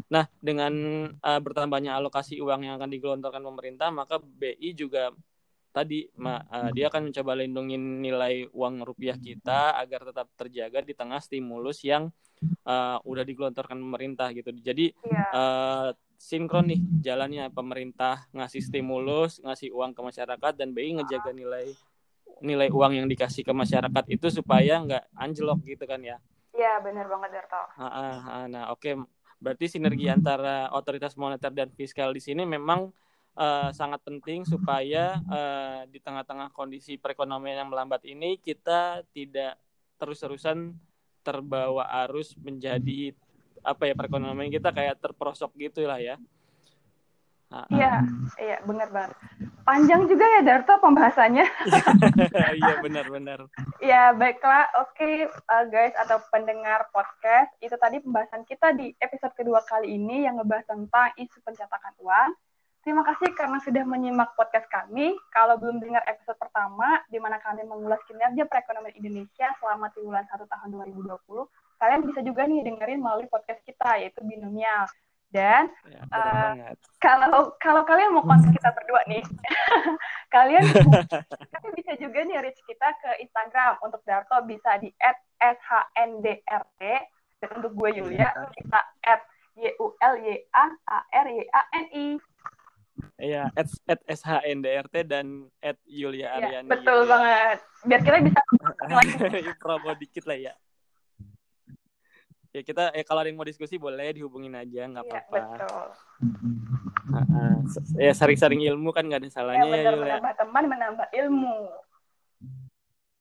Nah, dengan uh, bertambahnya alokasi uang yang akan digelontorkan pemerintah, maka BI juga tadi ma, uh, dia akan mencoba lindungi nilai uang rupiah kita agar tetap terjaga di tengah stimulus yang uh, udah digelontorkan pemerintah gitu. Jadi yeah. Iya. uh, sinkron nih jalannya pemerintah ngasih stimulus, ngasih uang ke masyarakat dan BI ngejaga nilai nilai uang yang dikasih ke masyarakat itu supaya nggak anjlok gitu kan ya. Iya, benar banget Darto. Nah, oke. Okay. Berarti sinergi antara otoritas moneter dan fiskal di sini memang uh, sangat penting supaya uh, di tengah-tengah kondisi perekonomian yang melambat ini kita tidak terus-terusan terbawa arus menjadi apa ya perekonomian kita kayak terperosok gitu lah ya. Iya, iya benar banget. Panjang juga ya Darto pembahasannya. Iya benar-benar. Ya baiklah, oke okay, uh, guys atau pendengar podcast itu tadi pembahasan kita di episode kedua kali ini yang ngebahas tentang isu pencetakan uang. Terima kasih karena sudah menyimak podcast kami. Kalau belum dengar episode pertama, di mana kami mengulas kinerja perekonomian Indonesia selama triwulan 1 tahun 2020, kalian bisa juga nih dengerin melalui podcast kita, yaitu Binomial. Dan ya, uh, kalau kalau kalian mau kontak kita berdua nih, kalian kalian bisa juga nih reach kita ke Instagram untuk Darto bisa di @shnDRT dan untuk gue Yulia iya. kita y u Iya, at, at SHNDRT dan at Yulia iya, Aryani. Ya, betul gitu. banget. Biar kita bisa promo dikit lah ya. Ya kita eh kalau ada yang mau diskusi boleh dihubungin aja nggak iya, apa-apa. Ya, betul. Uh, uh, ya sering-sering ilmu kan nggak ada salahnya ya, benar, ya menambah teman menambah ilmu.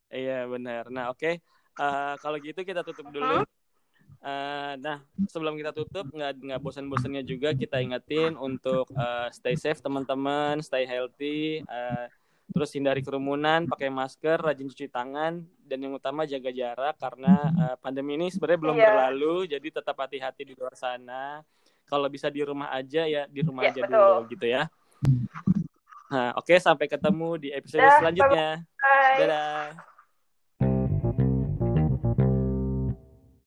Iya benar. Nah oke okay. uh, kalau gitu kita tutup dulu. Uh -huh. Uh, nah, sebelum kita tutup, nggak nggak bosan-bosannya juga kita ingetin untuk uh, stay safe teman-teman, stay healthy, uh, terus hindari kerumunan, pakai masker, rajin cuci tangan, dan yang utama jaga jarak karena uh, pandemi ini sebenarnya belum yeah. berlalu, jadi tetap hati-hati di luar sana. Kalau bisa di rumah aja ya di rumah yeah, aja betul. dulu gitu ya. Nah, oke okay, sampai ketemu di episode selanjutnya. Bye. Dadah.